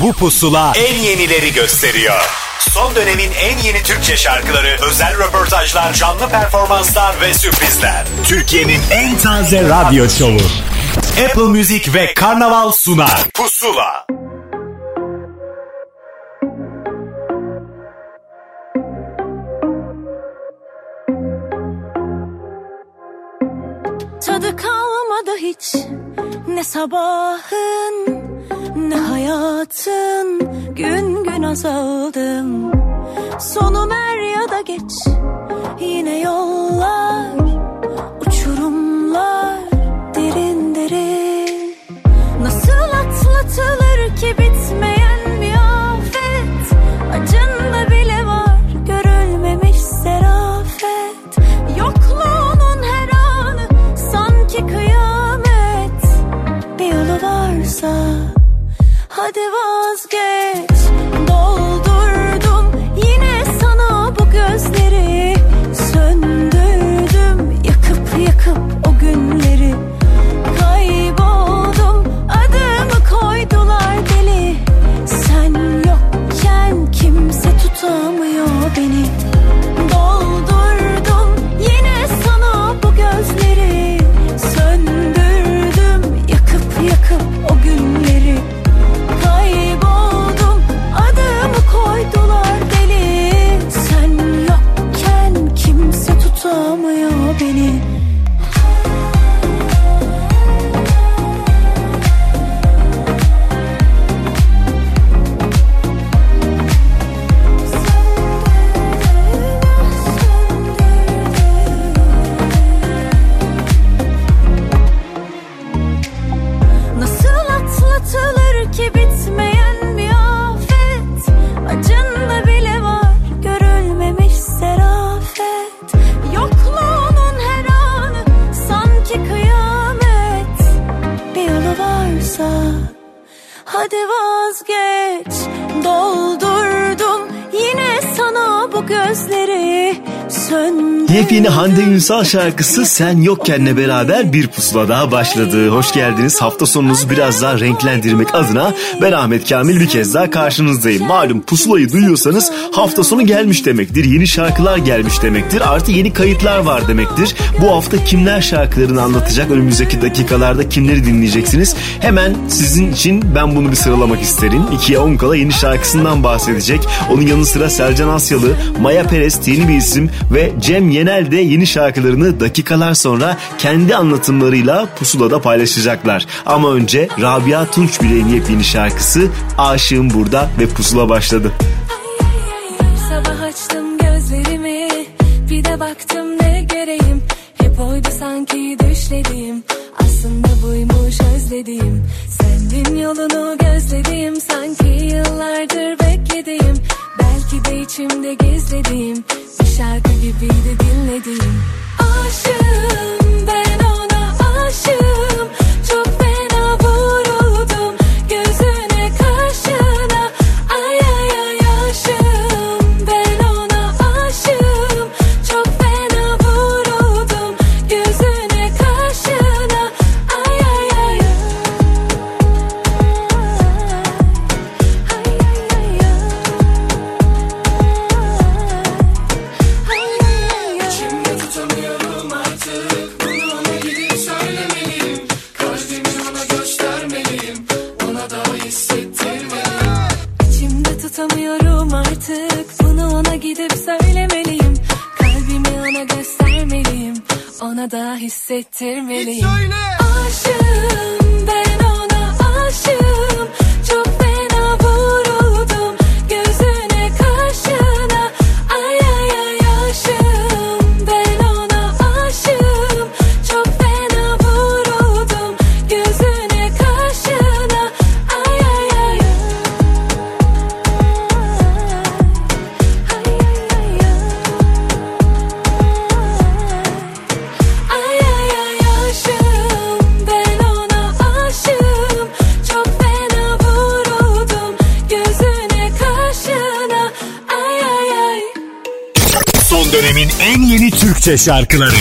Bu pusula en yenileri gösteriyor. Son dönemin en yeni Türkçe şarkıları, özel röportajlar, canlı performanslar ve sürprizler. Türkiye'nin en taze radyo şovu. Apple Music ve Karnaval sunar. Pusula. Tadı kalmadı hiç ne sabahın ne hayatın gün gün azaldım. Sonum er ya da geç yine yollar uçurumlar derin derin. Nasıl atlatılır ki bitmeyen bir afet Acında bile var görülmemiş serafet. Yokluğunun her anı sanki kıyamet. Bir yolu varsa hadi vazgeç kimse varsa hadi vazgeç Doldurdum yine sana bu gözleri Yepyeni Hande Ünsal şarkısı Sen Yokken'le beraber bir pusula daha başladı. Hoş geldiniz. Hafta sonunuzu biraz daha renklendirmek adına ben Ahmet Kamil bir kez daha karşınızdayım. Malum pusulayı duyuyorsanız hafta sonu gelmiş demektir. Yeni şarkılar gelmiş demektir. Artı yeni kayıtlar var demektir. Bu hafta kimler şarkılarını anlatacak? Önümüzdeki dakikalarda kimleri dinleyeceksiniz? Hemen sizin için ben bunu bir sıralamak isterim. İkiye on kala yeni şarkısından bahsedecek. Onun yanı sıra Sercan Asyalı, Maya Perez yeni bir isim ve Cem Yenel de yeni şarkılarını dakikalar sonra kendi anlatımlarıyla pusulada paylaşacaklar. Ama önce Rabia Tunç Bilek'in yepyeni şarkısı Aşığım Burada ve pusula başladı. Şarkıları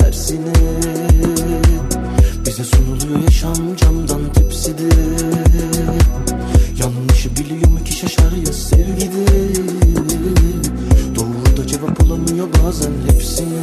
tersine. Bize sunuluyor yaşam camdan tepside Yanlışı biliyor mu ki şaşar ya sevgide? Doğru da cevap olamıyor bazen hepsine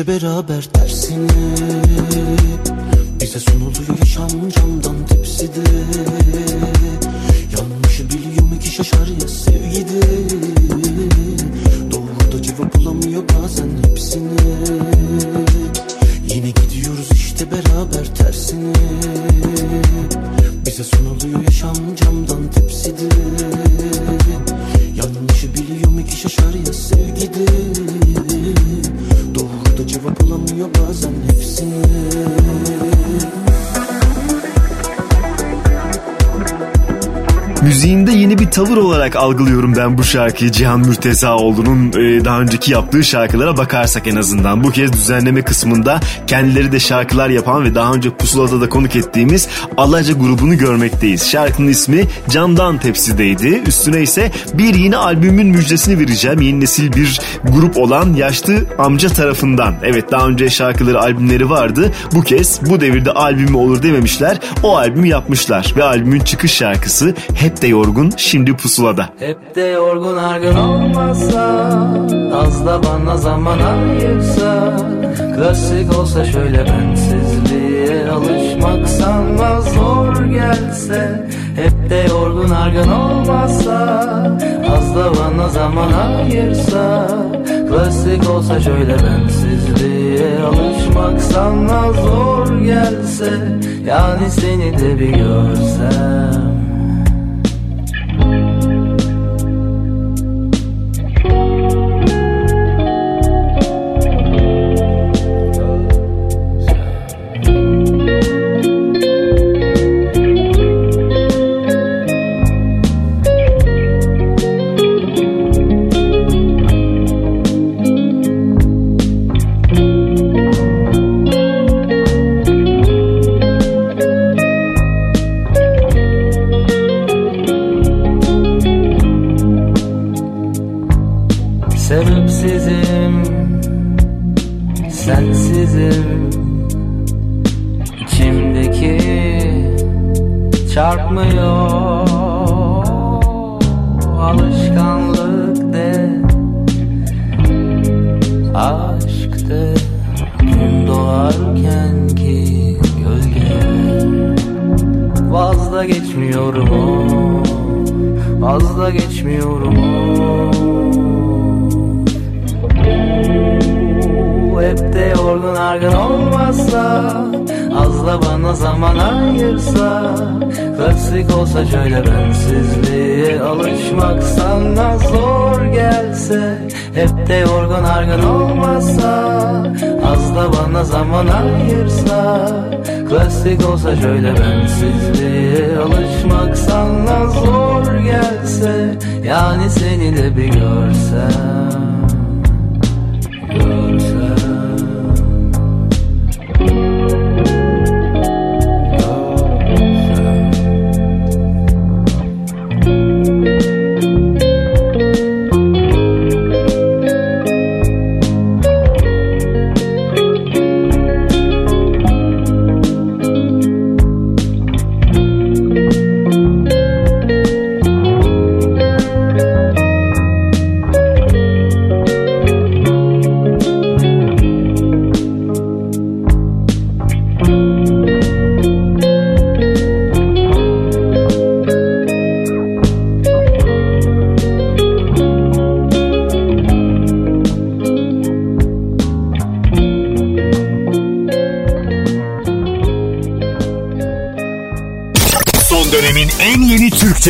işte beraber tersine Bize sunuluyor algılıyorum ben bu şarkıyı Cihan Mürtezaoğlu'nun e, daha önceki yaptığı şarkılara bakarsak en azından. Bu kez düzenleme kısmında kendileri de şarkılar yapan ve daha önce Pusula'da da konuk ettiğimiz Alaca grubunu görmekteyiz. Şarkının ismi Camdan Tepsi'deydi. Üstüne ise bir yeni albümün müjdesini vereceğim. Yeni nesil bir grup olan Yaşlı Amca tarafından. Evet daha önce şarkıları, albümleri vardı. Bu kez bu devirde albümü olur dememişler. O albümü yapmışlar ve albümün çıkış şarkısı Hep de Yorgun Şimdi Pusula'da. Hep de yorgun argın olmazsa Az da bana zaman ayırsa Klasik olsa şöyle bensizliğe Alışmak sanma zor gelse. Hep de yorgun argın olmazsa Az da bana zaman ayırsa Klasik olsa şöyle bensizliğe Alışmak sanma zor gelse. Yani seni de bir görsem olsa şöyle bensizliğe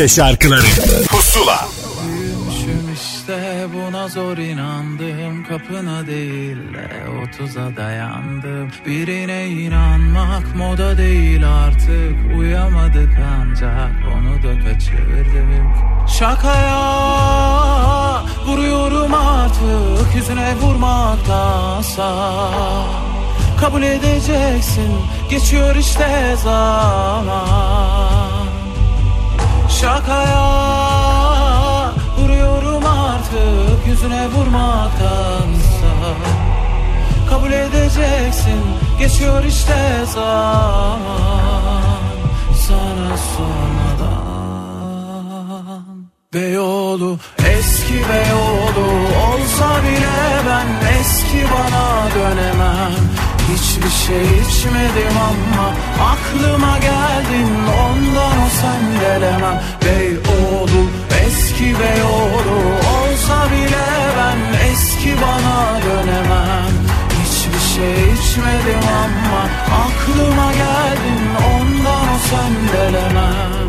Türkçe şarkıları. Pusula. Büyümüşüm işte buna zor inandım. Kapına değil de otuza dayandım. Birine inanmak moda değil artık. Uyamadık ancak onu da kaçırdık. Şakaya vuruyorum artık. Yüzüne vurmaktansa Kabul edeceksin. Geçiyor işte zaman Şakaya vuruyorum artık yüzüne vurmaktansa. Kabul edeceksin geçiyor işte zaman. Sana sormadan Beyoğlu eski Beyoğlu olsa bile ben eski bana dönemem. Hiçbir şey içmedim ama aklıma geldin ondan sen gelemem. Beyoğlu eski Beyoğlu olsa bile ben eski bana dönemem. Hiçbir şey içmedim ama aklıma geldin ondan o sen gelemem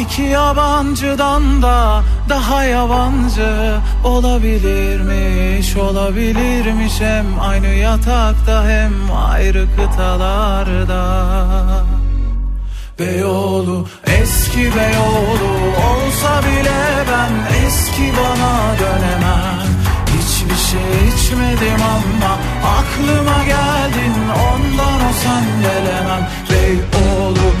iki yabancıdan da daha yabancı olabilirmiş olabilirmiş. Hem aynı yatakta hem ayrı kıtalarda. Beyoğlu eski Beyoğlu olsa bile ben eski bana dönemem. Hiçbir şey içmedim ama aklıma geldin ondan o sen gelemem. Beyoğlu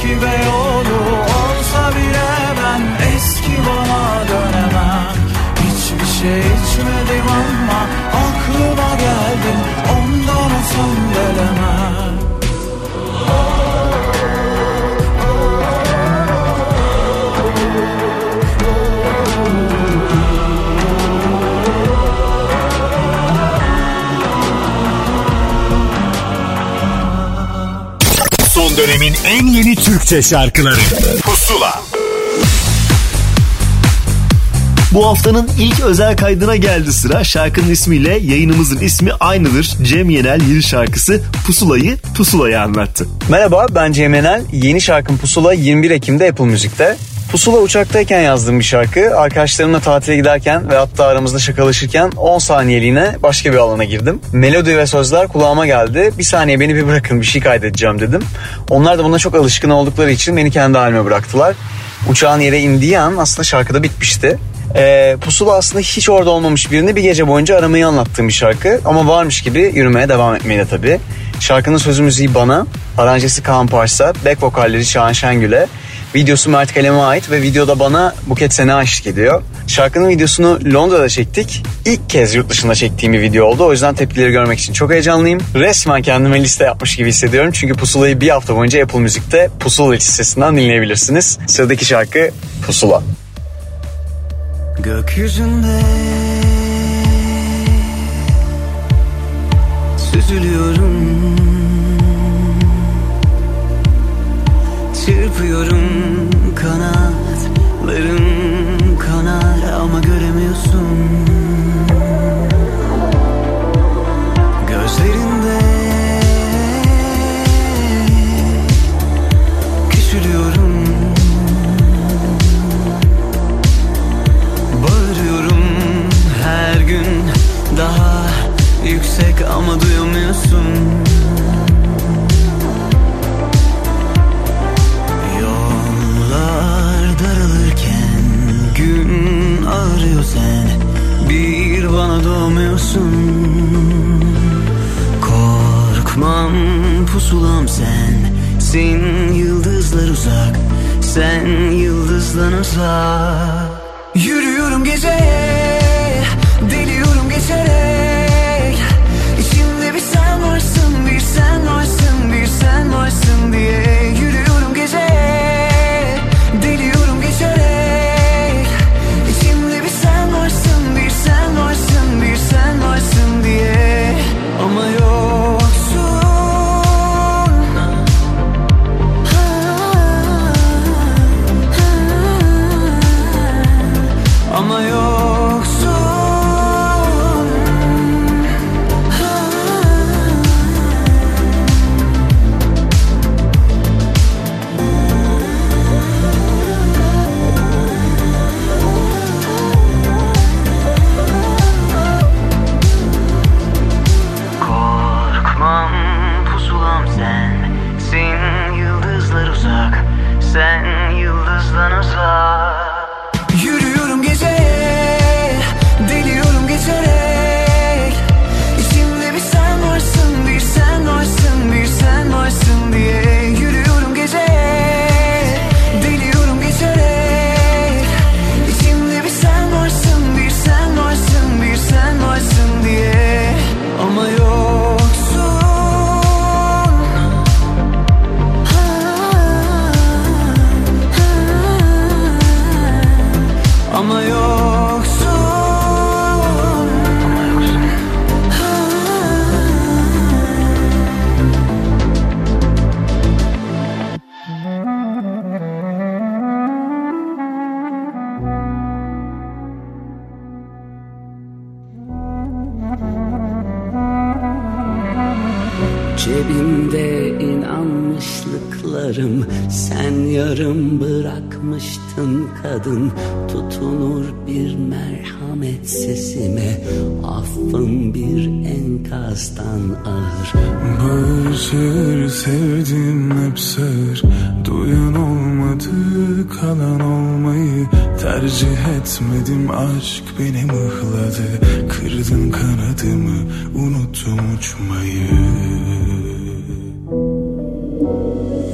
eski Beyoğlu olsa bile ben eski bana dönemem. Hiçbir şey içmedim ama aklıma geldin ondan o sen gelemem Son dönemin en yeni Türkçe şarkıları Pusula Bu haftanın ilk özel kaydına geldi sıra. Şarkının ismiyle yayınımızın ismi aynıdır. Cem Yenel yeni şarkısı Pusulayı Pusulayı anlattı. Merhaba ben Cem Yenel. Yeni şarkım Pusula 21 Ekim'de Apple Müzik'te. Pusula uçaktayken yazdığım bir şarkı. Arkadaşlarımla tatile giderken ve hatta aramızda şakalaşırken 10 saniyeliğine başka bir alana girdim. Melodi ve sözler kulağıma geldi. Bir saniye beni bir bırakın bir şey kaydedeceğim dedim. Onlar da buna çok alışkın oldukları için beni kendi halime bıraktılar. Uçağın yere indiği an aslında şarkıda bitmişti. Ee, Pusula aslında hiç orada olmamış birini bir gece boyunca aramayı anlattığım bir şarkı. Ama varmış gibi yürümeye devam etmeyi de tabii. Şarkının sözü müziği bana, aranjesi Kaan Pars'a, back vokalleri Şahan Şengül'e, videosu Mert Kalem'e ait ve videoda bana Buket Sena eşlik ediyor. Şarkının videosunu Londra'da çektik. İlk kez yurt dışında çektiğim bir video oldu. O yüzden tepkileri görmek için çok heyecanlıyım. Resmen kendime liste yapmış gibi hissediyorum. Çünkü Pusula'yı bir hafta boyunca Apple Müzik'te Pusula listesinden dinleyebilirsiniz. Sıradaki şarkı Pusula. Gökyüzünde Süzülüyorum Çırpıyorum kanatlarım kanar ama göremiyorsun uçmayı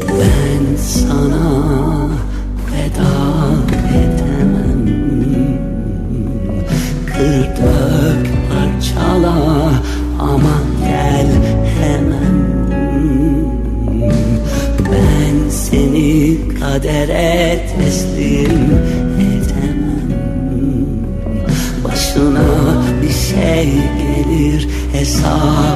Ben sana veda edemem. Kır dök parçala ama gel hemen. Ben seni kadere teslim edemem. Başına bir şey gelir hesabını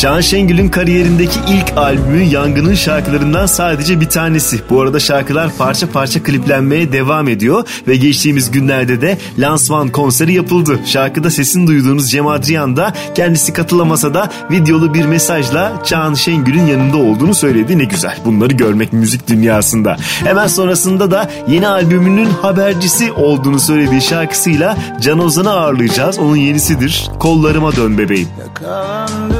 Can Şengül'ün kariyerindeki ilk albümü Yangın'ın şarkılarından sadece bir tanesi. Bu arada şarkılar parça parça kliplenmeye devam ediyor ve geçtiğimiz günlerde de lansman konseri yapıldı. Şarkıda sesini duyduğunuz Cem Adrian da kendisi katılamasa da videolu bir mesajla Can Şengül'ün yanında olduğunu söyledi. Ne güzel bunları görmek müzik dünyasında. Hemen sonrasında da yeni albümünün habercisi olduğunu söylediği şarkısıyla Can Ozan'ı ağırlayacağız. Onun yenisidir. Kollarıma dön bebeğim. Yakalandım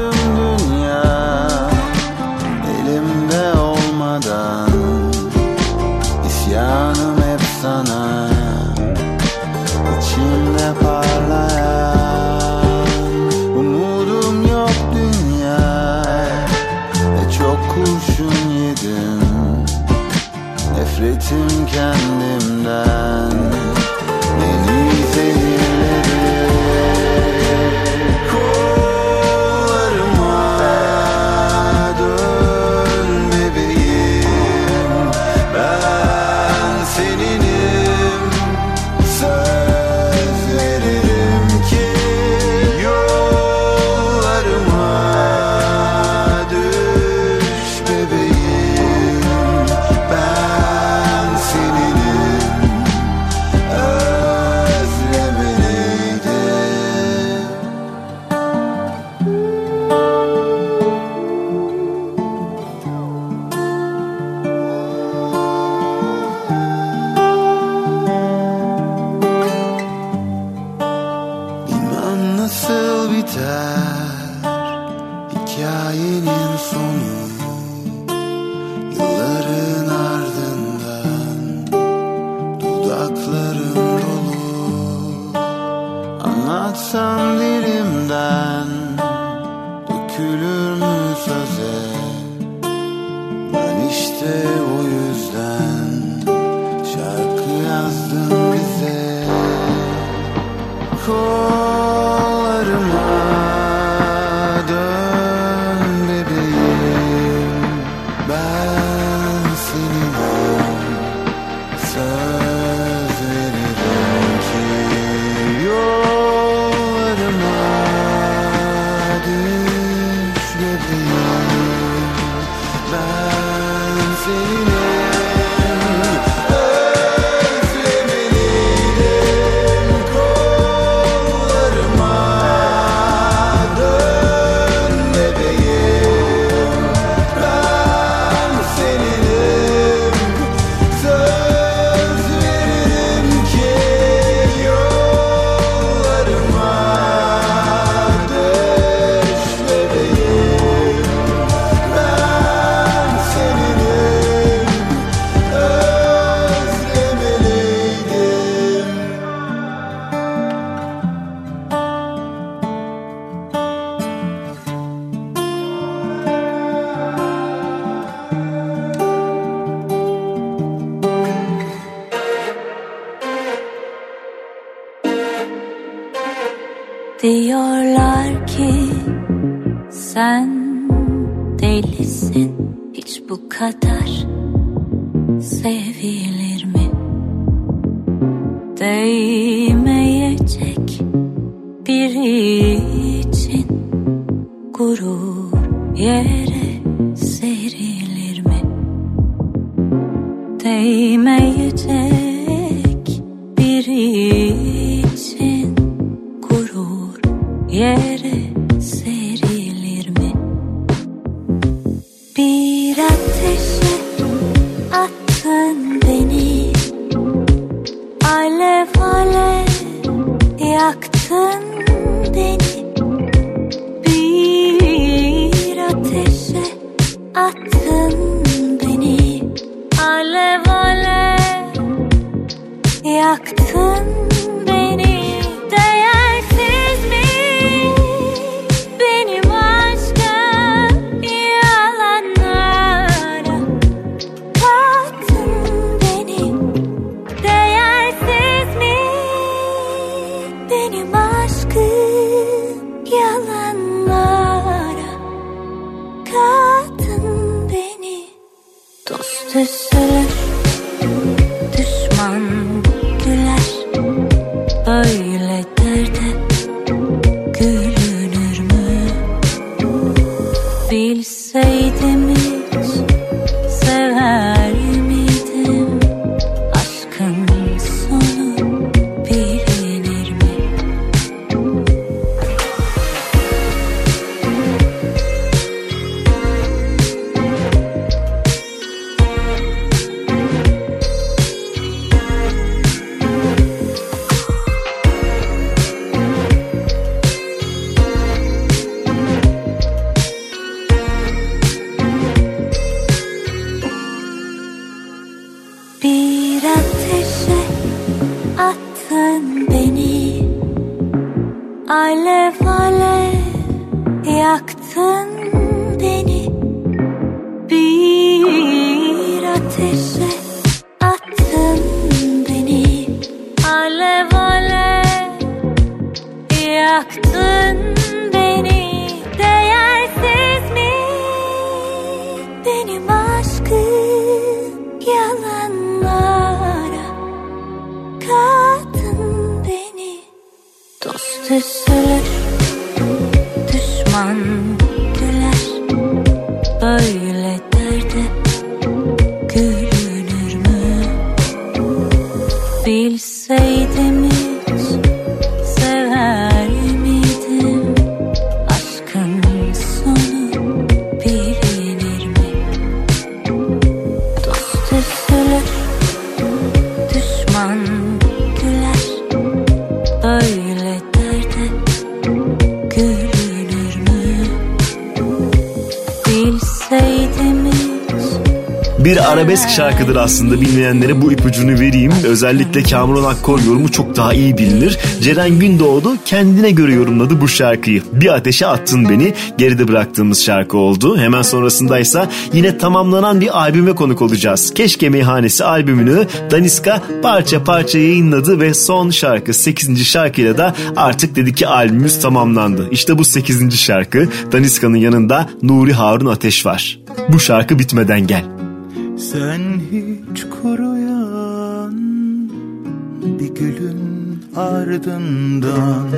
arabesk şarkıdır aslında bilmeyenlere bu ipucunu vereyim. Özellikle Kamuran Akkor yorumu çok daha iyi bilinir. Ceren Gündoğdu kendine göre yorumladı bu şarkıyı. Bir ateşe attın beni geride bıraktığımız şarkı oldu. Hemen sonrasındaysa yine tamamlanan bir albüme konuk olacağız. Keşke Meyhanesi albümünü Daniska parça parça yayınladı ve son şarkı 8. şarkıyla da artık dedi ki albümümüz tamamlandı. İşte bu 8. şarkı Daniska'nın yanında Nuri Harun Ateş var. Bu şarkı bitmeden gel. Sen hiç kuruyan bir gülün ardından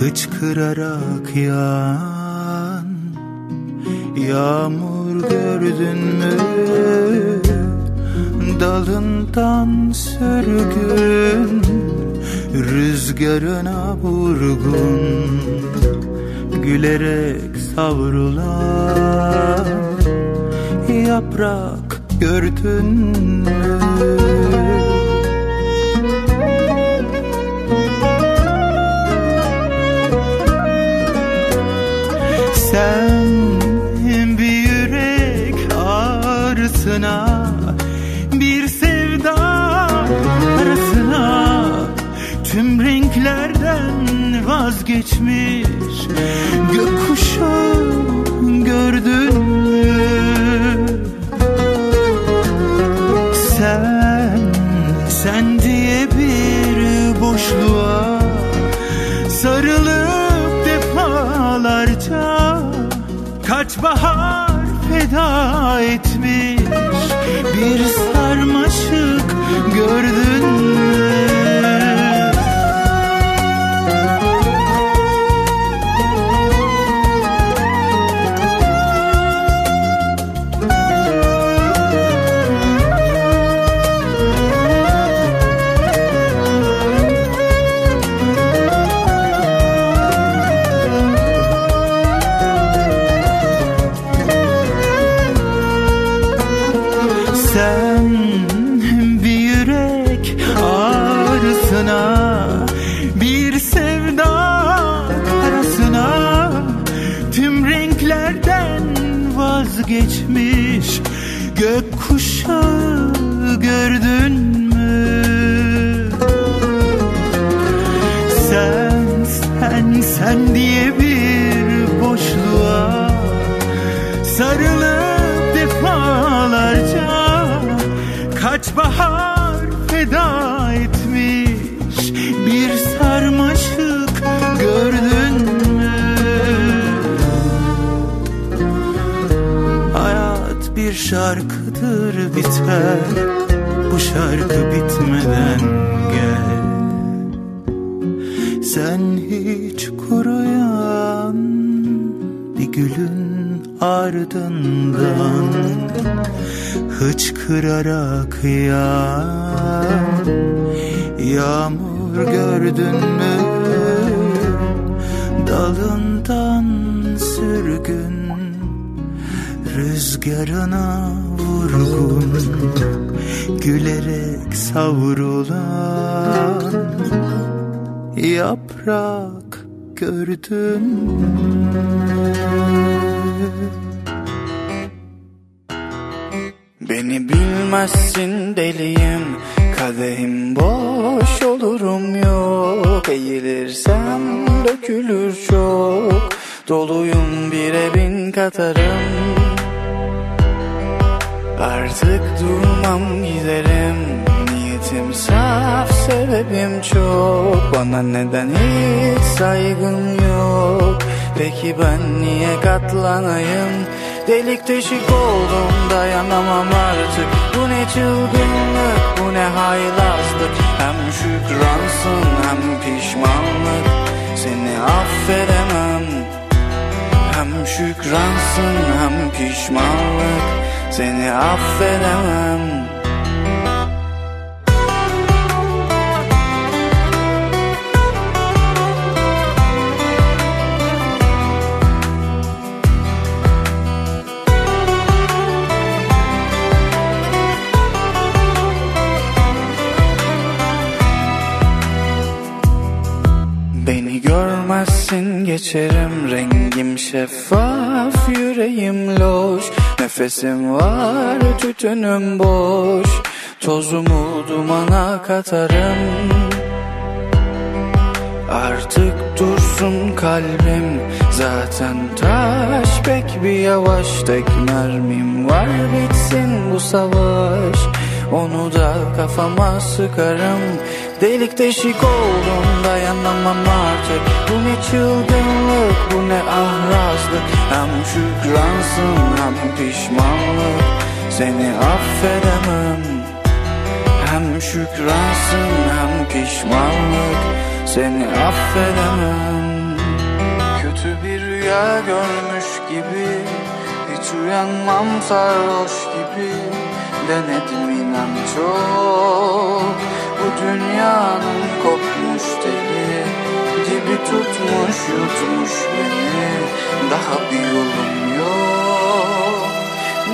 Hıçkırarak yağan yağmur gördün mü? Dalından sürgün rüzgarına vurgun Gülerek savrulan yaprak gördün mü? Sen bir yürek ağrısına Bir sevda arasına Tüm renklerden vazgeçmiş Gökkuşağı boşluğa Sarılıp defalarca Kaç bahar feda etmiş Bir sarmaşık gördün mü? Şarkıdır biter. Bu şarkı bitmeden gel. Sen hiç kuruyan bir gülün ardından Hıçkırarak yağan Yağmur gördün mü? Dalından sürgün Rüzgarına vurgun Gülerek savrulan Yaprak gördün? Beni bilmezsin deliyim Kadehim boş olurum yok Eğilirsem dökülür çok Doluyum bire bin katarım durmam giderim. Niyetim saf sebebim çok. Bana neden hiç saygın yok? Peki ben niye katlanayım? Delik deşik oldum dayanamam artık. Bu ne çılgınlık bu ne haylazlık. Hem şükransın hem pişmanlık. Seni affedemem. Hem şükransın hem pişmanlık Seni affedemem. Beni görmezsin geçerim Rengim şeffaf yüreğim loş Nefesim var tütünüm boş Tozumu dumana katarım. Artık dursun kalbim Zaten taş pek bir yavaş Tek mermim var bitsin bu savaş. Onu da kafama sıkarım Delik deşik oldum dayanamam artık. Bu ne çılgınlık bu ne ahrazlık Hem şükransın hem pişmanlık Seni affedemem. Hem şükransın hem pişmanlık. Seni affedemem. Kötü bir rüya görmüş gibi Hiç uyanmam sarhoş gibi. Denedim inan çok Bu dünyanın kopmuş teli Dibi tutmuş yutmuş beni. Daha bir yolum yok.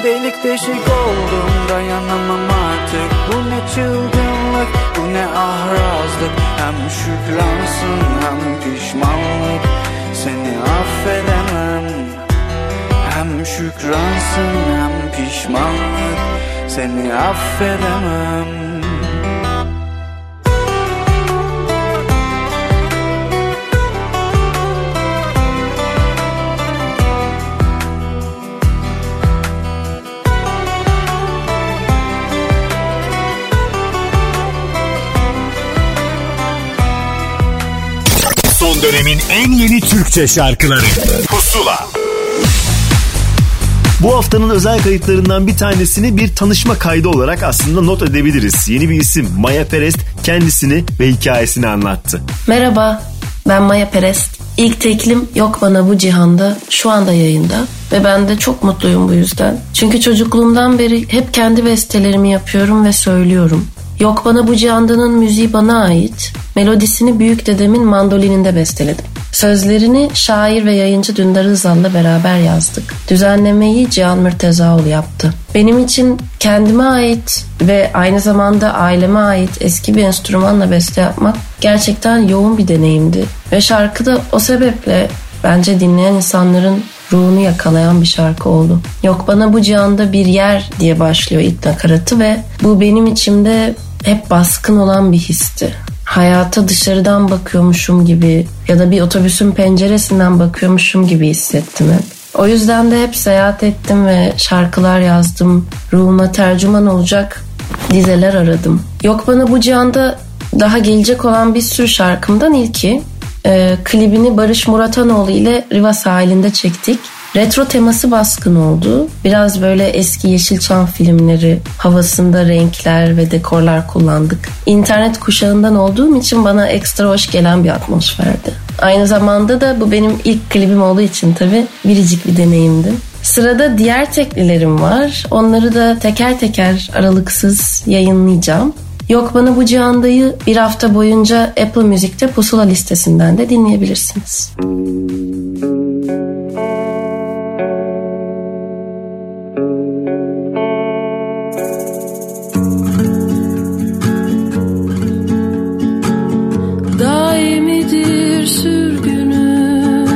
Delik deşik oldum dayanamam artık. Bu ne çılgınlık bu ne ahrazlık. Hem şükransın hem pişmanlık. Seni affedemem. Hem şükransın hem pişmanlık. Seni affedemem dönemin en yeni Türkçe şarkıları Pusula Bu haftanın özel kayıtlarından bir tanesini bir tanışma kaydı olarak aslında not edebiliriz. Yeni bir isim Maya Perest kendisini ve hikayesini anlattı. Merhaba, ben Maya Perest. İlk teklim Yok Bana Bu Cihanda şu anda yayında ve ben de çok mutluyum bu yüzden. Çünkü çocukluğumdan beri hep kendi bestelerimi yapıyorum ve söylüyorum. Yok Bana Bu Cihanda'nın müziği bana ait. Melodisini büyük dedemin mandolininde besteledim. Sözlerini şair ve yayıncı Dündar Özal'la beraber yazdık. Düzenlemeyi Cihan Mürtezaoğlu yaptı. Benim için kendime ait ve aynı zamanda aileme ait eski bir enstrümanla beste yapmak gerçekten yoğun bir deneyimdi. Ve şarkı da o sebeple bence dinleyen insanların ruhunu yakalayan bir şarkı oldu. Yok bana bu cihanda bir yer diye başlıyor ilk nakaratı ve bu benim içimde hep baskın olan bir histi. Hayata dışarıdan bakıyormuşum gibi ya da bir otobüsün penceresinden bakıyormuşum gibi hissettim hep. O yüzden de hep seyahat ettim ve şarkılar yazdım. Ruhuma tercüman olacak dizeler aradım. Yok bana bu cihanda daha gelecek olan bir sürü şarkımdan ilki. Ee, klibini Barış Muratanoğlu ile Riva sahilinde çektik. Retro teması baskın oldu. Biraz böyle eski Yeşilçam filmleri havasında renkler ve dekorlar kullandık. İnternet kuşağından olduğum için bana ekstra hoş gelen bir atmosferdi. Aynı zamanda da bu benim ilk klibim olduğu için tabii biricik bir deneyimdi. Sırada diğer teklilerim var. Onları da teker teker aralıksız yayınlayacağım. Yok bana bu cihandayı bir hafta boyunca Apple Müzik'te pusula listesinden de dinleyebilirsiniz. Daimidir sürgünüm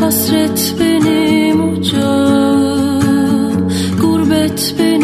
Hasret benim ocağım Gurbet benim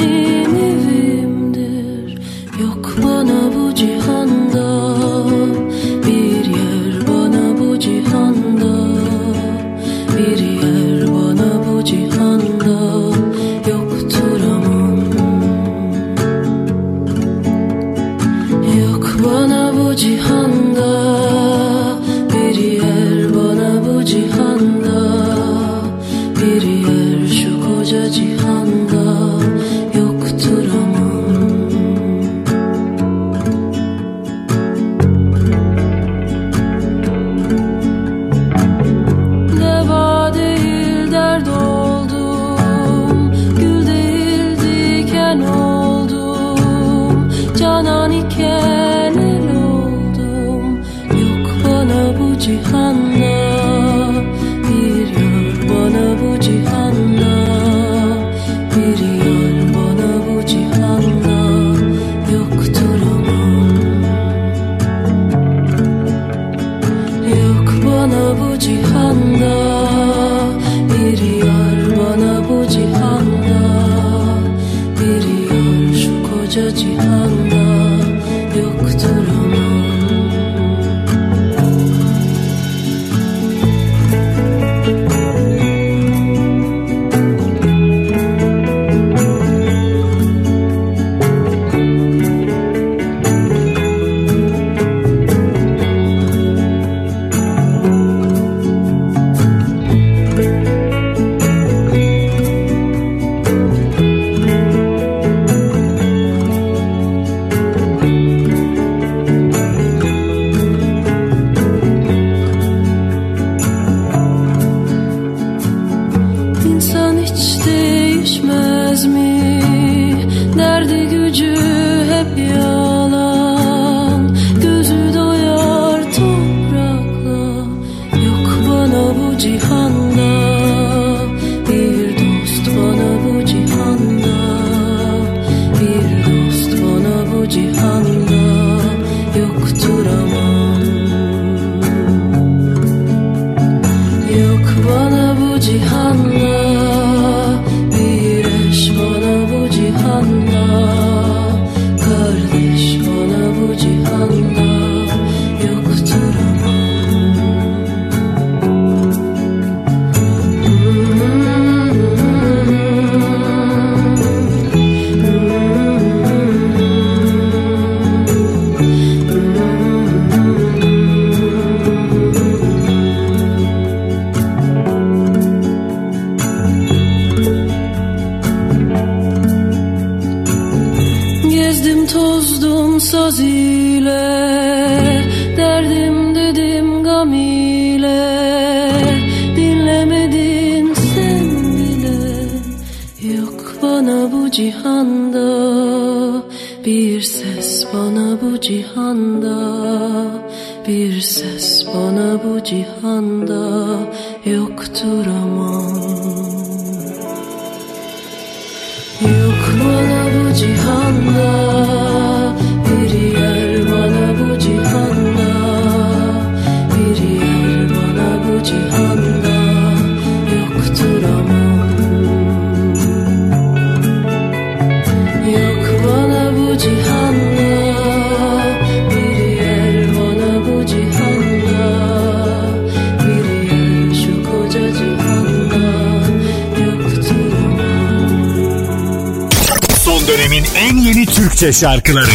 şarkıları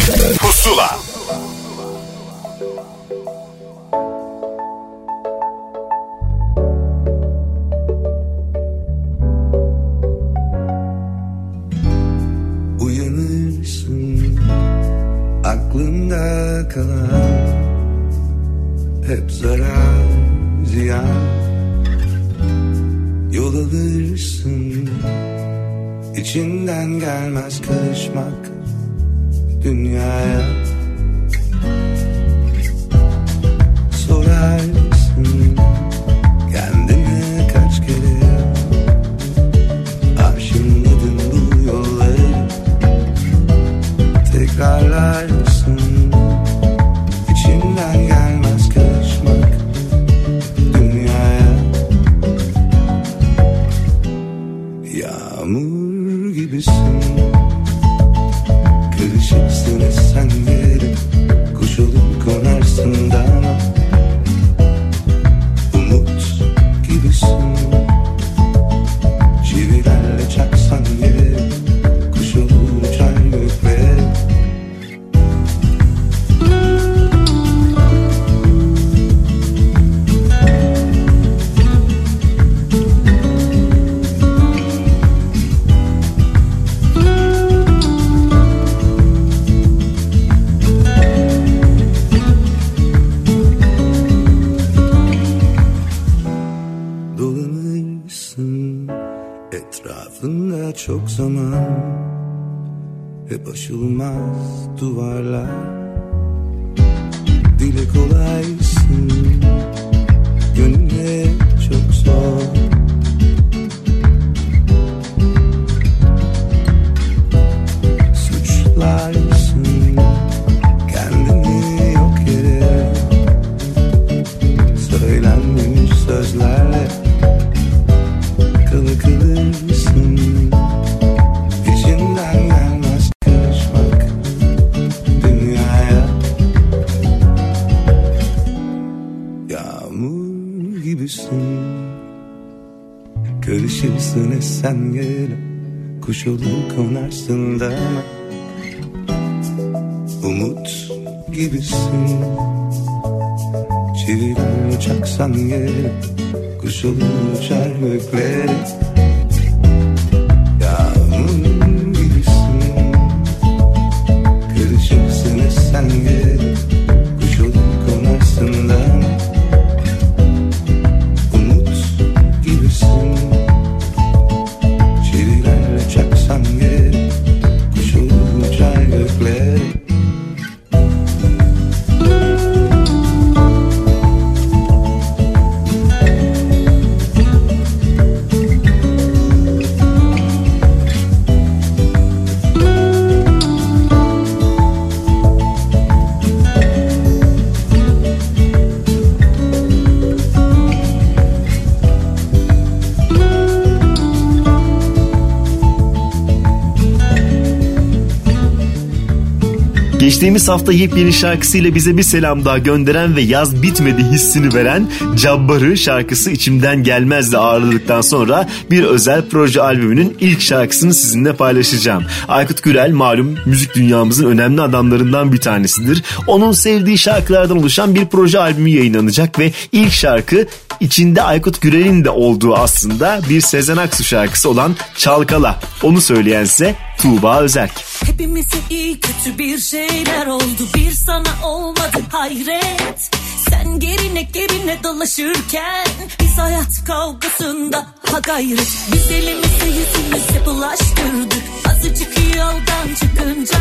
Geçtiğimiz hafta yepyeni şarkısıyla bize bir selam daha gönderen ve yaz bitmedi hissini veren Cabbarı şarkısı içimden gelmezdi ağırladıktan sonra bir özel proje albümünün ilk şarkısını sizinle paylaşacağım. Aykut Gürel malum müzik dünyamızın önemli adamlarından bir tanesidir. Onun sevdiği şarkılardan oluşan bir proje albümü yayınlanacak ve ilk şarkı içinde Aykut Gürel'in de olduğu aslında bir Sezen Aksu şarkısı olan Çalkala. Onu söyleyense Tuğba Özerk. Hepimize iyi kötü bir şeyler oldu. Bir sana olmadı hayret. Sen gerine gerine dolaşırken Biz hayat kavgasında ha gayret. Biz elimize yüzümüze bulaştırdık. Azıcık yoldan çıkınca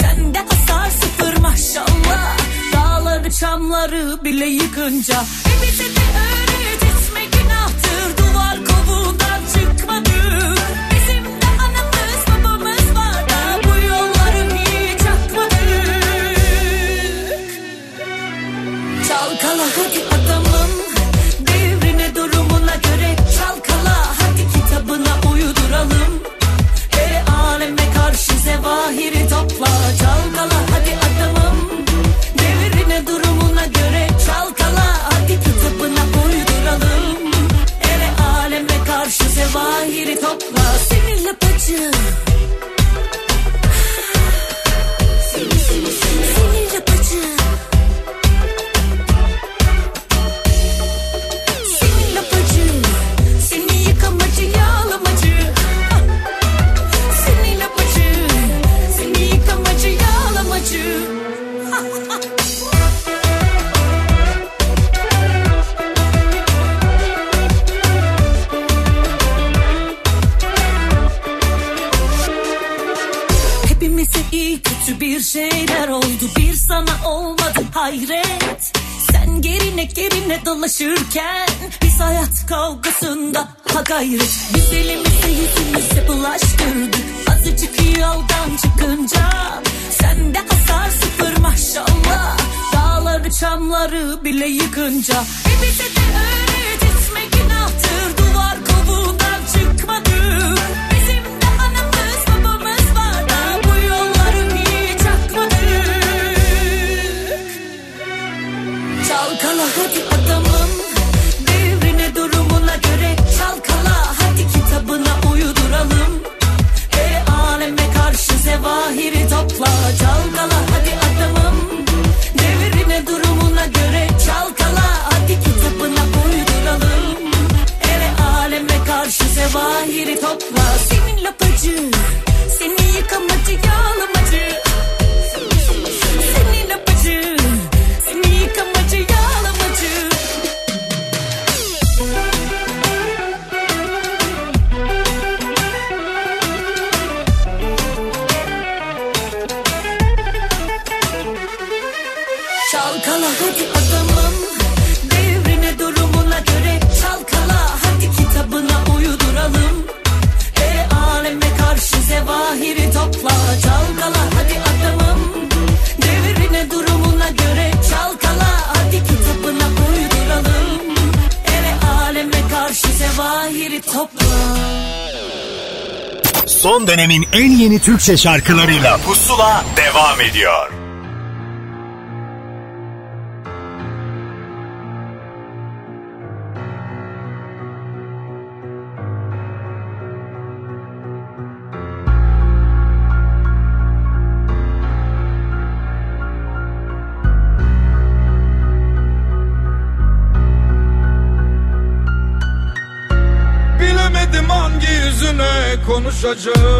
Sende hasar sıfır maşallah Dağları çamları bile yıkınca. E bize de öğret etme günahtır. Duvar kovuğundan çıkmadık Bizim de anamız babamız var da Bu yolları hiç atmadık Çalkala hadi adamım. Devrine durumuna göre çalkala. Hadi kitabına uyduralım. E aleme karşı zevahiri topla. Çalkala hadi zevahiri topla. Seninle bacı şeyler oldu Bir sana olmadı hayret. Sen gerine gerine dolaşırken Biz hayat kavgasında ha gayret Biz elimize yüzümüze bulaştırdık. Azıcık yoldan çıkınca Sende hasar sıfır maşallah. Dağları çamları bile yıkınca. E bize de öğret etme günahtır. Duvar kovuğundan çıkmadık Çalkala hadi adamım. Devrine durumuna göre çalkala. Hadi kitabına uyduralım. E aleme karşı zevahiri topla. Çalkala hadi adamım. Devrine durumuna göre çalkala. Hadi kitabına uyduralım. Ele aleme karşı zevahiri topla. Senin lapacı Çalkala hadi adamım. Devrine durumuna göre çalkala Hadi kitabına uyduralım. E aleme karşı zevahiri topla Çalkala hadi adamım. Devrine durumuna göre çalkala Hadi kitabına uyduralım. E aleme karşı zevahiri topla. Son dönemin en yeni Türkçe şarkılarıyla Pusula devam ediyor. Yüzüne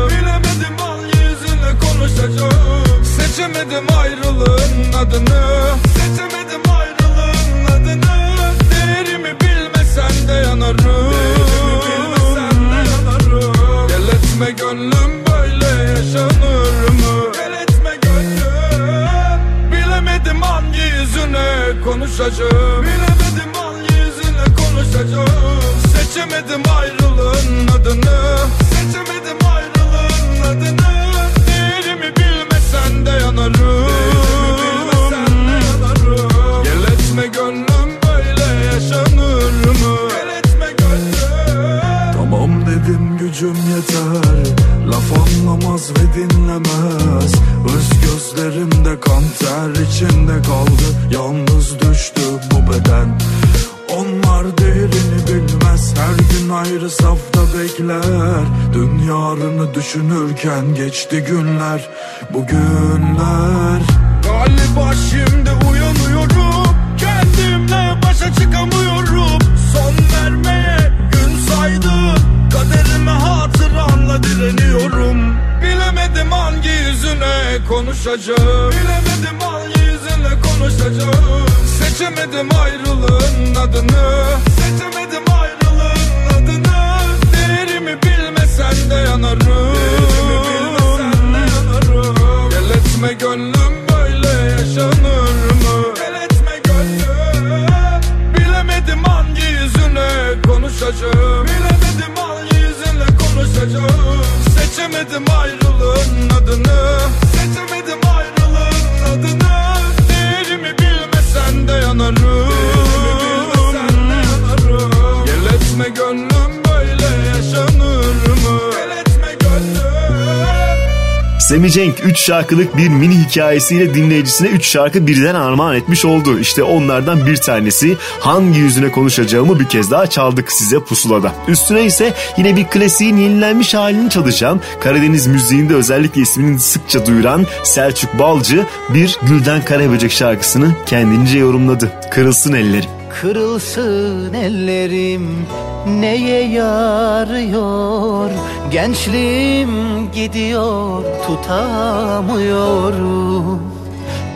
Semi Cenk 3 şarkılık bir mini hikayesiyle dinleyicisine 3 şarkı birden armağan etmiş oldu. İşte onlardan bir tanesi hangi yüzüne konuşacağımı bir kez daha çaldık size pusulada. Üstüne ise yine bir klasiğin yenilenmiş halini çalışan Karadeniz müziğinde özellikle ismini sıkça duyuran Selçuk Balcı bir Gülden Karaböcek şarkısını kendince yorumladı. Kırılsın elleri. Kırılsın ellerim neye yarıyor? Gençliğim gidiyor tutamıyorum.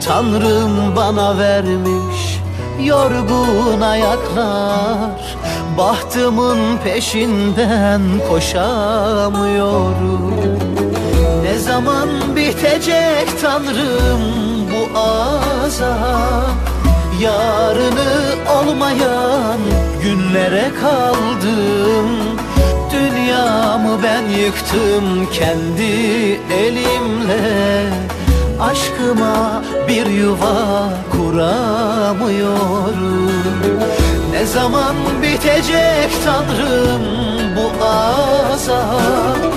Tanrım bana vermiş yorgun ayaklar. Bahtımın peşinden koşamıyorum. Ne zaman bitecek Tanrım bu azap Yarını olmayan günlere kaldım. Dünyamı ben yıktım kendi elimle. Aşkıma bir yuva kuramıyorum. Ne zaman bitecek Tanrım bu azap?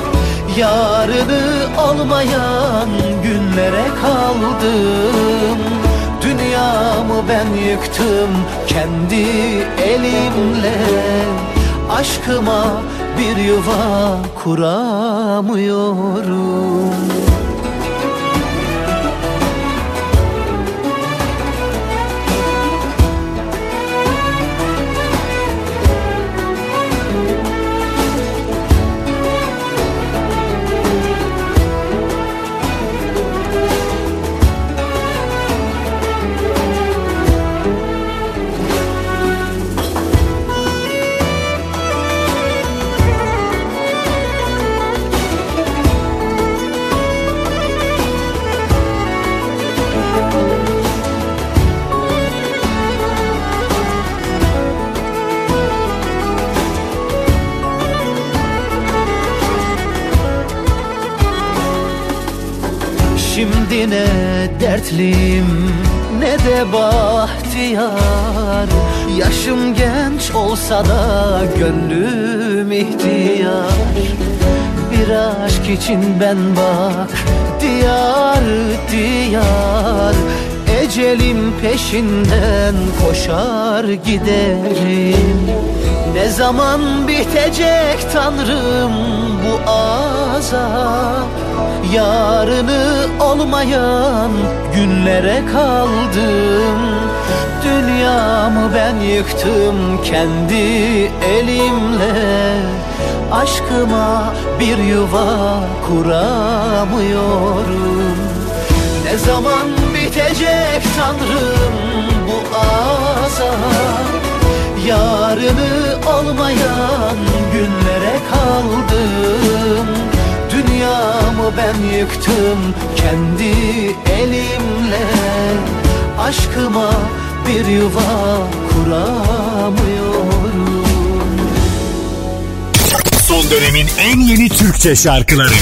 Yarını olmayan günlere kaldım Dünyamı ben yıktım kendi elimle. Aşkıma bir yuva kuramıyorum Şimdi ne dertliyim ne de bahtiyar. Yaşım genç olsa da gönlüm ihtiyar. Bir aşk için ben bak diyar diyar. Ecelim peşinden koşar giderim. Ne zaman bitecek Tanrım bu azap. Yarını olmayan günlere kaldım. Dünyamı ben yıktım kendi elimle. Aşkıma bir yuva kuramıyorum. Ne zaman bitecek Tanrım bu azap Yarını olmayan günlere kaldım. Dünyamı ben yıktım kendi elimle. Aşkıma bir yuva kuramıyorum. Son dönemin en yeni Türkçe şarkıları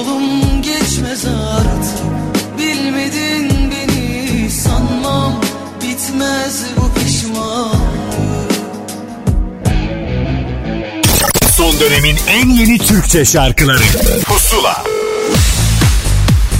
yolum geçmez artık Bilmedin beni sanmam Bitmez bu pişmanlık Son dönemin en yeni Türkçe şarkıları Pusula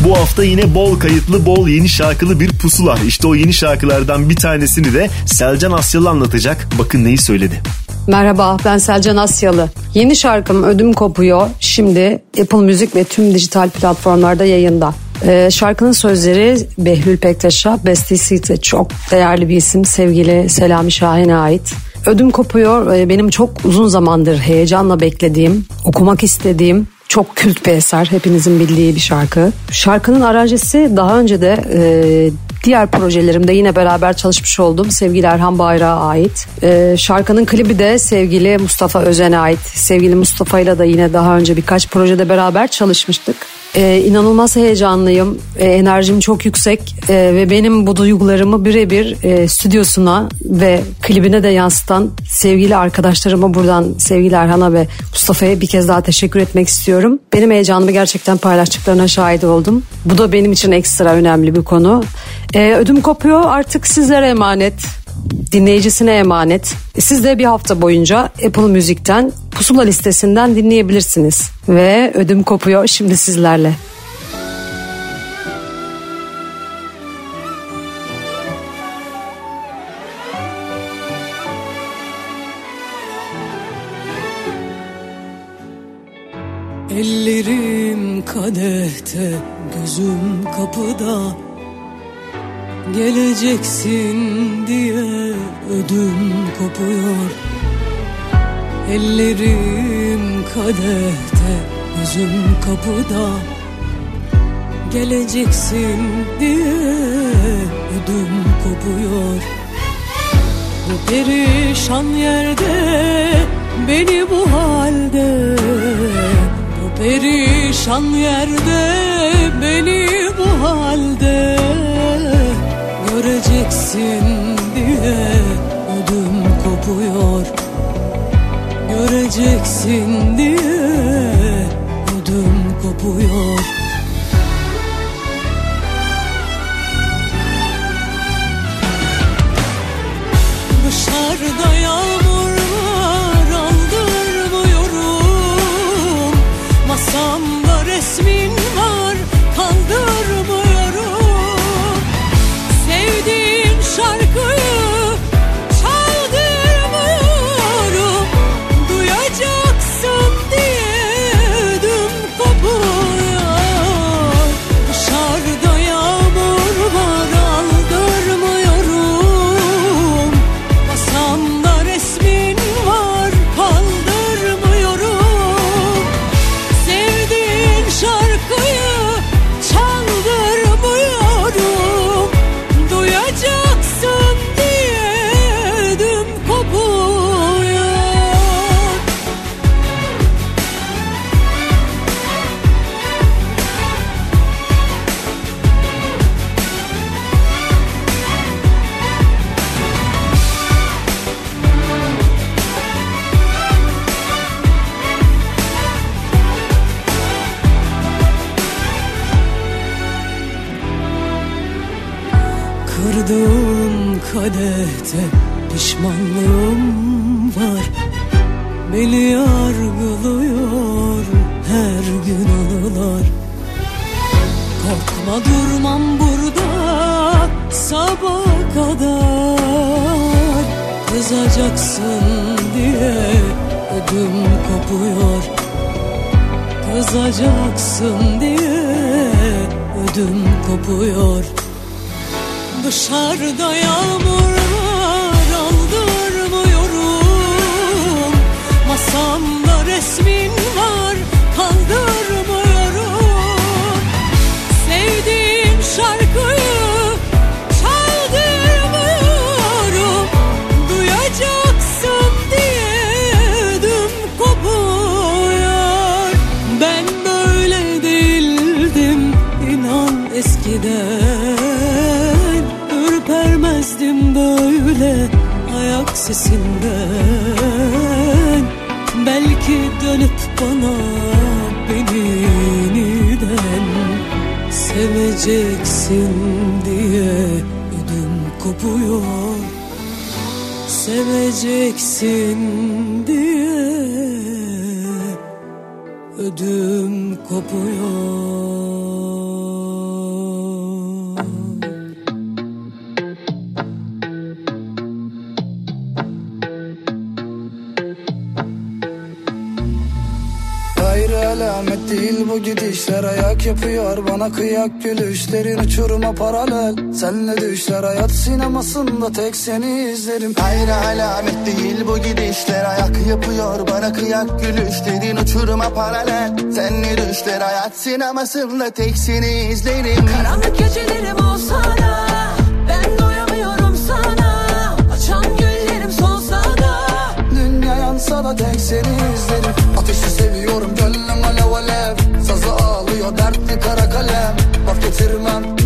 Bu hafta yine bol kayıtlı, bol yeni şarkılı bir pusula. İşte o yeni şarkılardan bir tanesini de Selcan Asyalı anlatacak. Bakın neyi söyledi. Merhaba ben Selcan Asyalı. Yeni şarkım Ödüm Kopuyor şimdi Apple Müzik ve tüm dijital platformlarda yayında. Ee, şarkının sözleri Behlül Pektaş'a, bestesi ise çok değerli bir isim sevgili Selami Şahin'e ait. Ödüm Kopuyor e, benim çok uzun zamandır heyecanla beklediğim, okumak istediğim çok kült bir eser hepinizin bildiği bir şarkı. Şarkının aranjesi daha önce de e, diğer projelerimde yine beraber çalışmış olduğum sevgili Erhan Bayrak'a ait. E, şarkının klibi de sevgili Mustafa Özen'e ait. Sevgili Mustafa ile de yine daha önce birkaç projede beraber çalışmıştık. E, inanılmaz heyecanlıyım. E, enerjim çok yüksek e, ve benim bu duygularımı birebir e, stüdyosuna ve klibine de yansıtan sevgili arkadaşlarıma buradan sevgili Erhan'a ve Mustafa'ya bir kez daha teşekkür etmek istiyorum. Benim heyecanımı gerçekten paylaştıklarına şahit oldum. Bu da benim için ekstra önemli bir konu. E, ödüm kopuyor artık sizlere emanet dinleyicisine emanet. Siz de bir hafta boyunca Apple Müzik'ten Pusula listesinden dinleyebilirsiniz. Ve ödüm kopuyor şimdi sizlerle. Ellerim kadehte, gözüm kapıda Geleceksin diye ödüm kopuyor. Ellerim kadehte, gözüm kapıda. Geleceksin diye ödüm kopuyor. Bu perişan yerde beni bu halde. Bu perişan yerde beni bu halde Göreceksin diye ödüm kopuyor. Göreceksin diye ödüm kopuyor. Dışarıda yağmur şarkıyı seni izlerim. Hayır alamet değil bu gidişler. Ayak yapıyor bana kıyak gülüşlerin Uçuruma paralel. Senle düşler hayat sinemasında Tek seni izlerim. Karanlık gecelerim olsa da Ben doyamıyorum sana. Açan güllerim solsa da Dünya yansa da tek seni izlerim. Ateşi seviyorum gönlüm alev alev. Sazı ağlıyor dertli kara kalem. Vazgeçirmem bu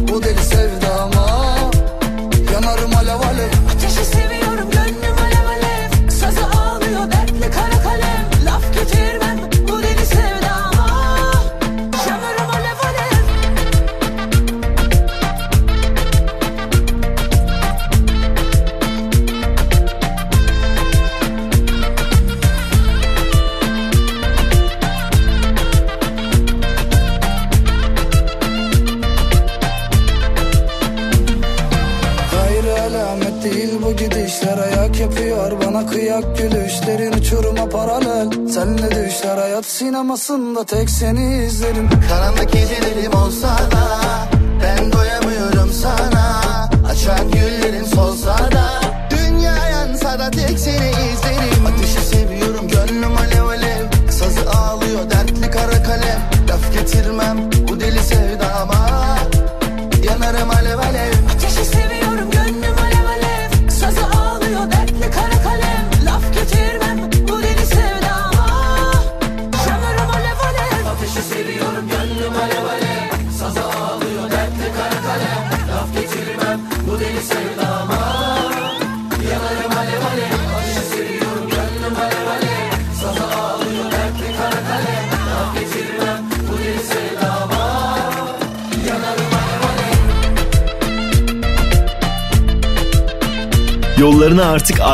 sinemasında Tek seni izlerim. Karanlık gecelerim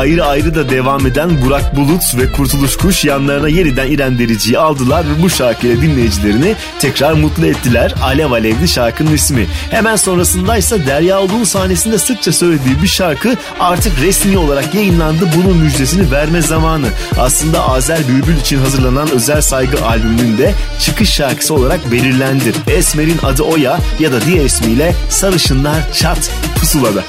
ayrı ayrı da devam eden Burak Bulut ve Kurtuluş Kuş yanlarına yeniden İrem Derici'yi aldılar ve bu şarkıyla dinleyicilerini tekrar mutlu ettiler. Alev Alevli şarkının ismi. Hemen sonrasındaysa Derya Uluğ'un sahnesinde sıkça söylediği bir şarkı artık resmi olarak yayınlandı. Bunun müjdesini verme zamanı. Aslında Azer Bülbül için hazırlanan özel saygı albümünün de çıkış şarkısı olarak belirlendi. Esmer'in adı Oya ya da diğer ismiyle Sarışınlar Çat Pusula'da.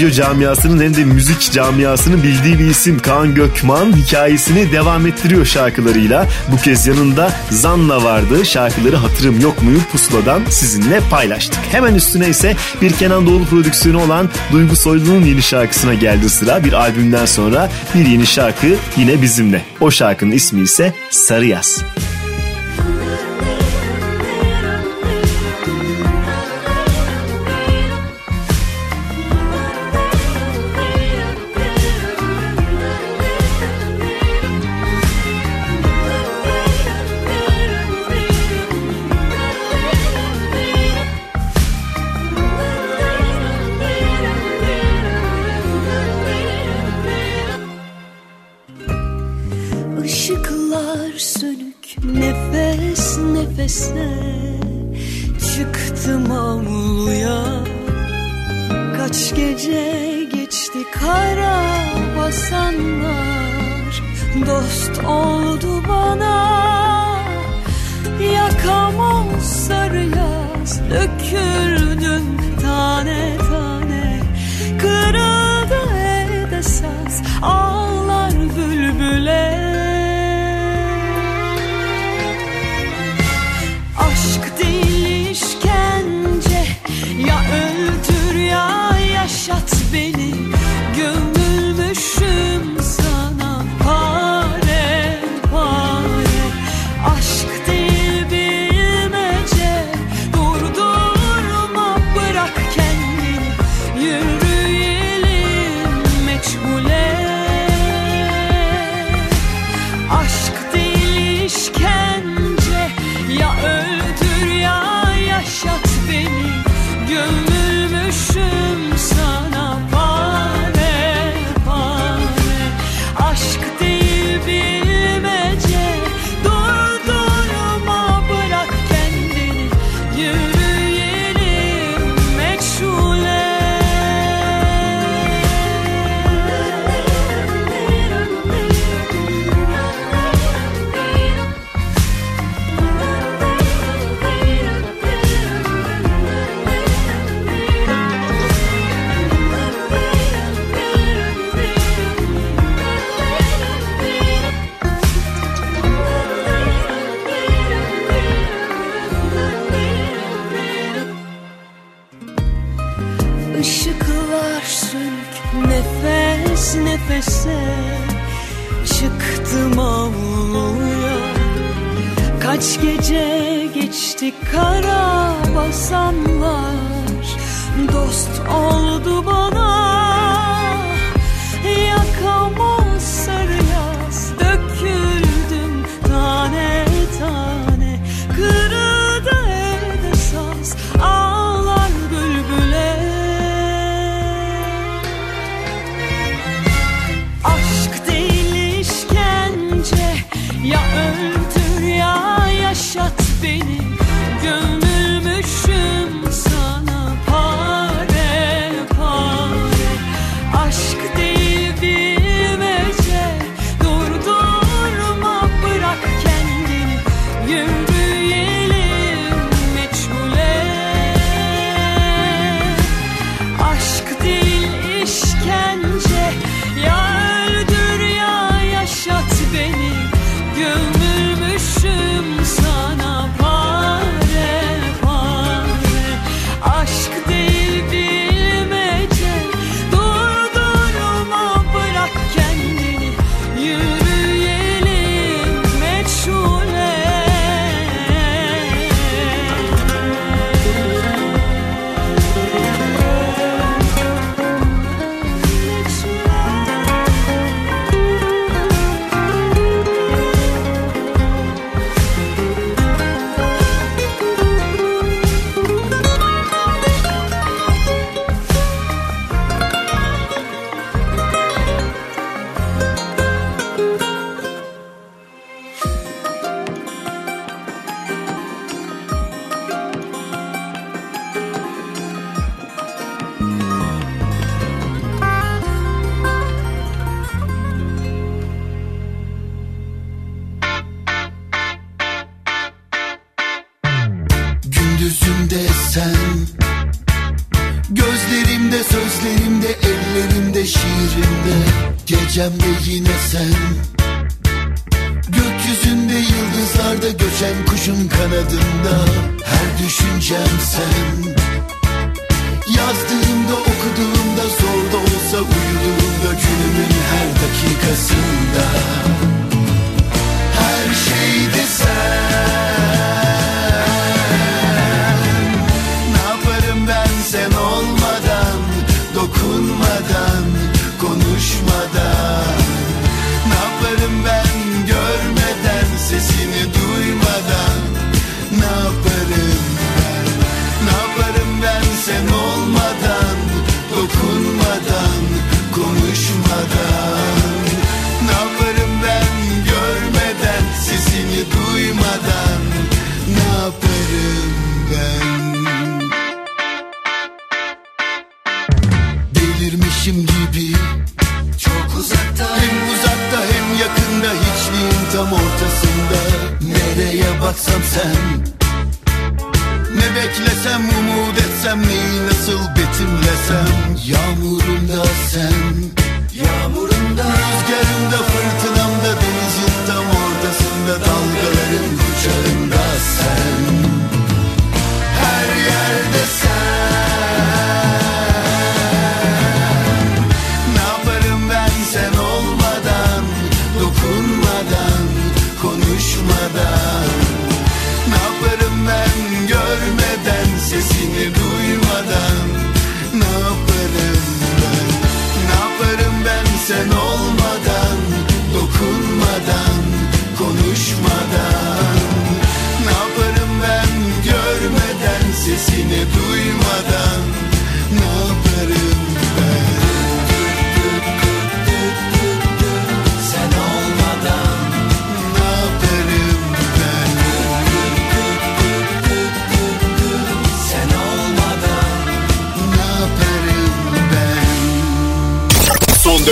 Radyo camiasının hem de müzik camiasının bildiği bir isim Kaan Gökman hikayesini devam ettiriyor şarkılarıyla. Bu kez yanında Zanla vardı. Şarkıları Hatırım Yok Muyu Pusula'dan sizinle paylaştık. Hemen üstüne ise bir Kenan Doğulu prodüksiyonu olan Duygu Soylu'nun yeni şarkısına geldi sıra. Bir albümden sonra bir yeni şarkı yine bizimle. O şarkının ismi ise Sarı Yaz.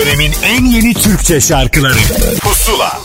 Dönemin en yeni Türkçe şarkıları Pusula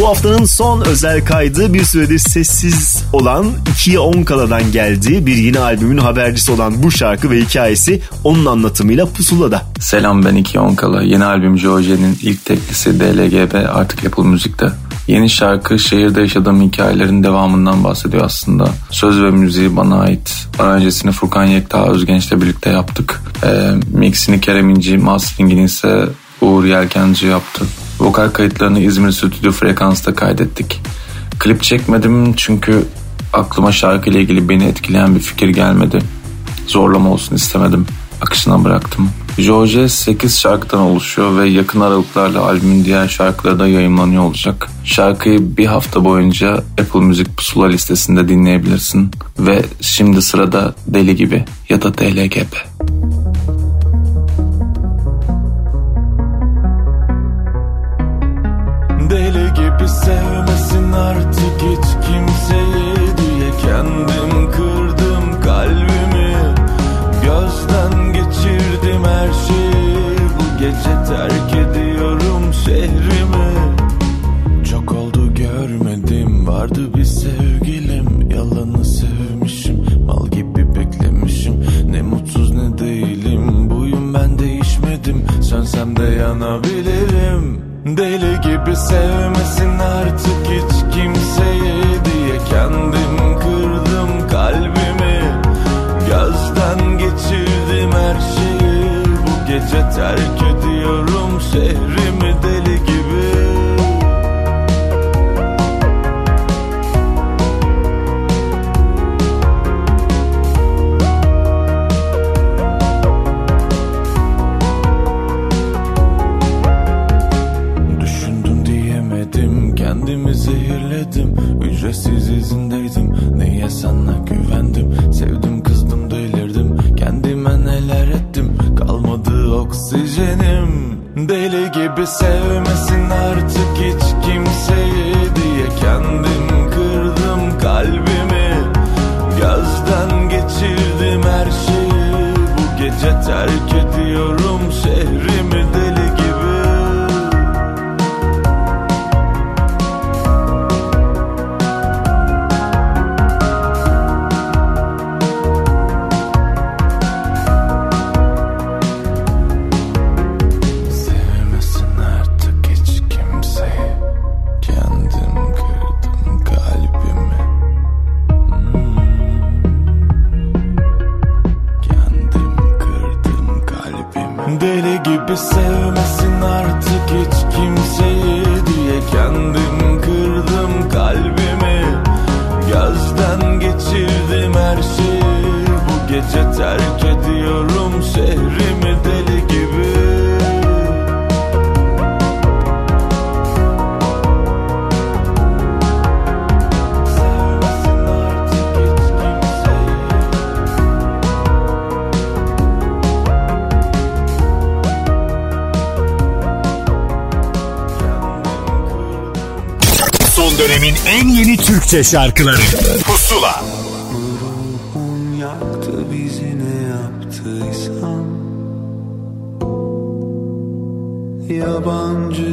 Bu haftanın son özel kaydı bir süredir sessiz olan 2'ye 10 kaladan geldiği bir yeni albümün habercisi olan bu şarkı ve hikayesi onun anlatımıyla pusulada. Selam ben Iki Onkala. Yeni albüm Joje'nin ilk teklisi DLGB artık Apple Müzik'te. Yeni şarkı şehirde yaşadığım hikayelerin devamından bahsediyor aslında. Söz ve müziği bana ait. Aranjesini Furkan Yekta Özgenç'le birlikte yaptık. Ee, mixini Kerem İnci, masteringini ise Uğur Yelkenci yaptı. Vokal kayıtlarını İzmir Stüdyo Frekans'ta kaydettik. Klip çekmedim çünkü aklıma şarkıyla ilgili beni etkileyen bir fikir gelmedi. Zorlama olsun istemedim. Akışına bıraktım. George 8 şarkıdan oluşuyor ve yakın aralıklarla albümün diğer şarkıları da yayınlanıyor olacak. Şarkıyı bir hafta boyunca Apple Müzik Pusula listesinde dinleyebilirsin. Ve şimdi sırada Deli Gibi ya da DLGB. Deli gibi sevmesin artık hiç kimseyi diye kendim gece terk ediyorum şehrimi. Çok oldu görmedim vardı bir sevgilim. Yalanı sevmişim mal gibi beklemişim. Ne mutsuz ne değilim buyum ben değişmedim. Sönsem de yanabilirim. Deli gibi sevmesin artık hiç kimseyi diye kendim kırdım kalbimi. Gözden geçirdim her şeyi bu gece terk şehrimi deli gibi. Düşündüm diyemedim kendimi zehirledim. Ücretsiz izindeydim neye sana güvendim? Sevdim kızdım delirdim kendime neler ettim? Kalmadı oksijenim Deli gibi sevmesin artık hiç kimseyi diye kendim kırdım kalbimi. Gözden geçirdim her şeyi. Bu gece terk ediyorum Deli gibi sevmesin artık hiç kimseyi diye kendim kırdım kalbimi. Gözden geçirdim her şeyi. Bu gece terk ediyorum şehrimi deli en yeni Türkçe şarkıları. Pusula. Ruhun yaktı bizi ne yaptıysan Yabancı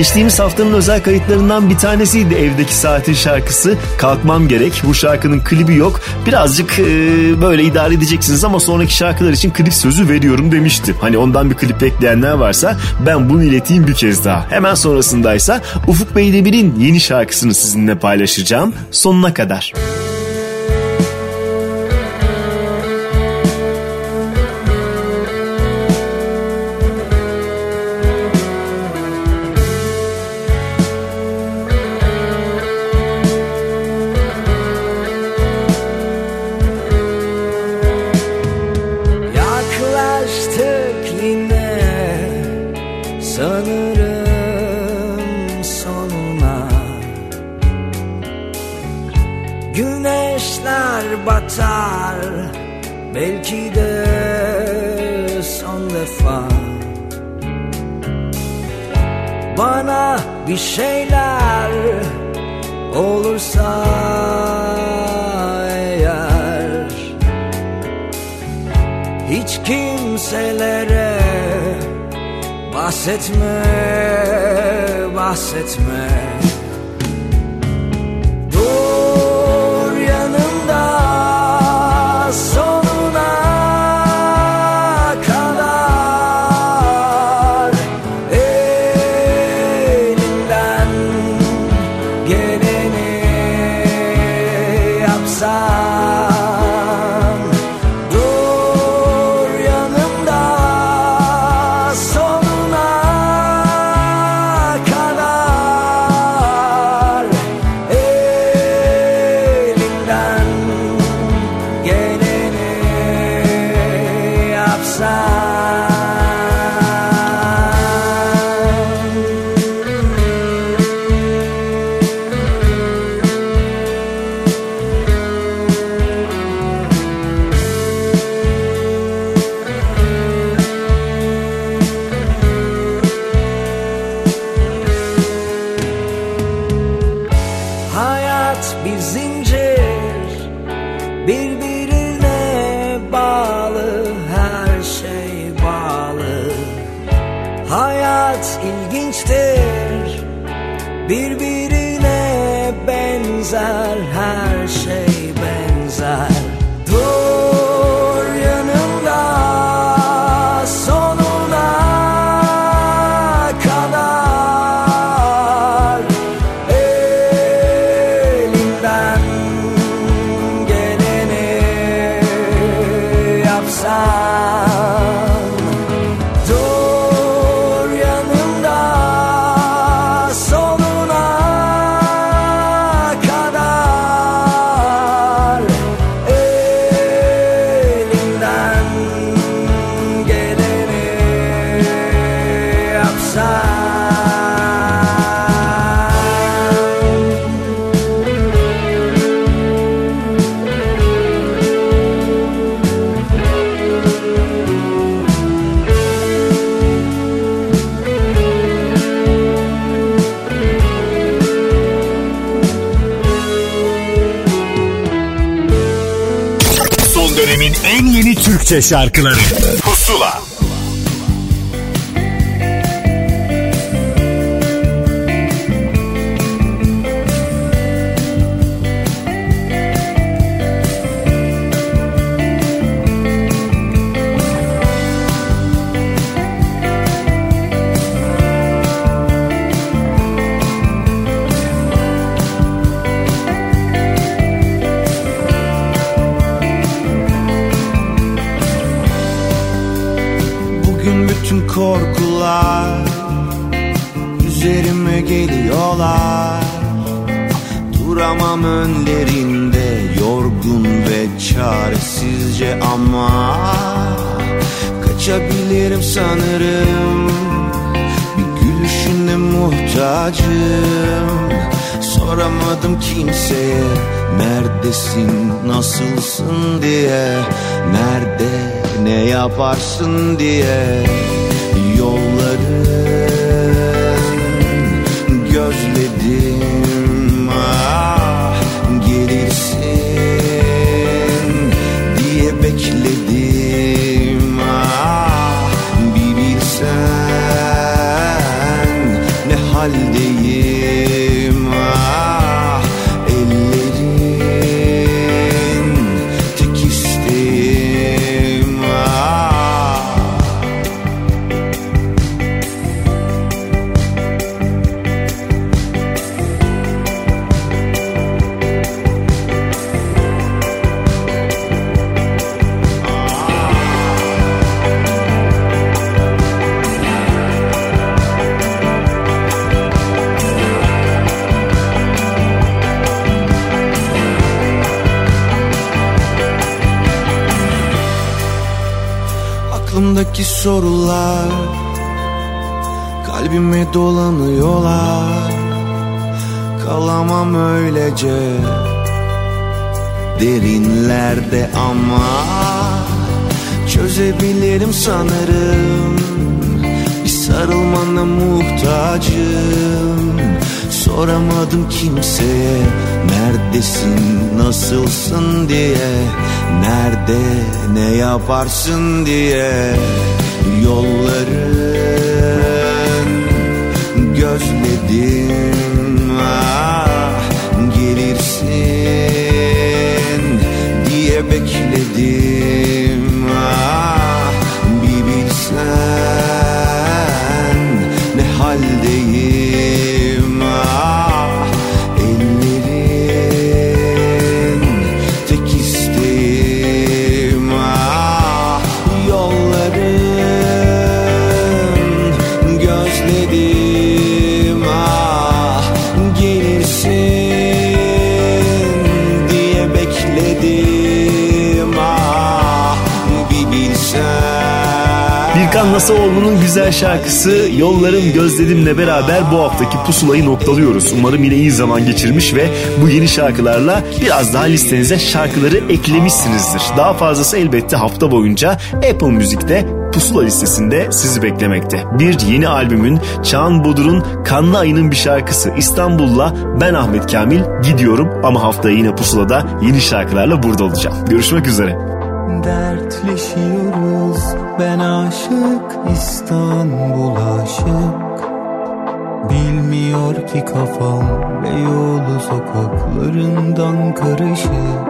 Geçtiğimiz haftanın özel kayıtlarından bir tanesiydi evdeki saatin şarkısı. Kalkmam gerek. Bu şarkının klibi yok. Birazcık e, böyle idare edeceksiniz ama sonraki şarkılar için klip sözü veriyorum demişti. Hani ondan bir klip bekleyenler varsa ben bunu ileteyim bir kez daha. Hemen sonrasındaysa Ufuk Beydemir'in yeni şarkısını sizinle paylaşacağım. Sonuna kadar. Şarkıları ama Çözebilirim sanırım. Bir sarılmana muhtacım. Soramadım kimseye Neredesin, nasılsın diye. Nerede, ne yaparsın diye. Yolların gözledim Birkan Nasaoğlu'nun güzel şarkısı Yollarım Gözledim'le beraber bu haftaki pusulayı noktalıyoruz. Umarım yine iyi zaman geçirmiş ve bu yeni şarkılarla biraz daha listenize şarkıları eklemişsinizdir. Daha fazlası elbette hafta boyunca Apple Müzik'te Pusula listesinde sizi beklemekte. Bir yeni albümün Çağan Bodur'un Kanlı Ayı'nın bir şarkısı İstanbul'la ben Ahmet Kamil gidiyorum ama haftaya yine Pusula'da yeni şarkılarla burada olacağım. Görüşmek üzere. Dertleşiyoruz ben aşık İstanbul aşık. Bilmiyor ki kafam Beyoğlu sokaklarından karışık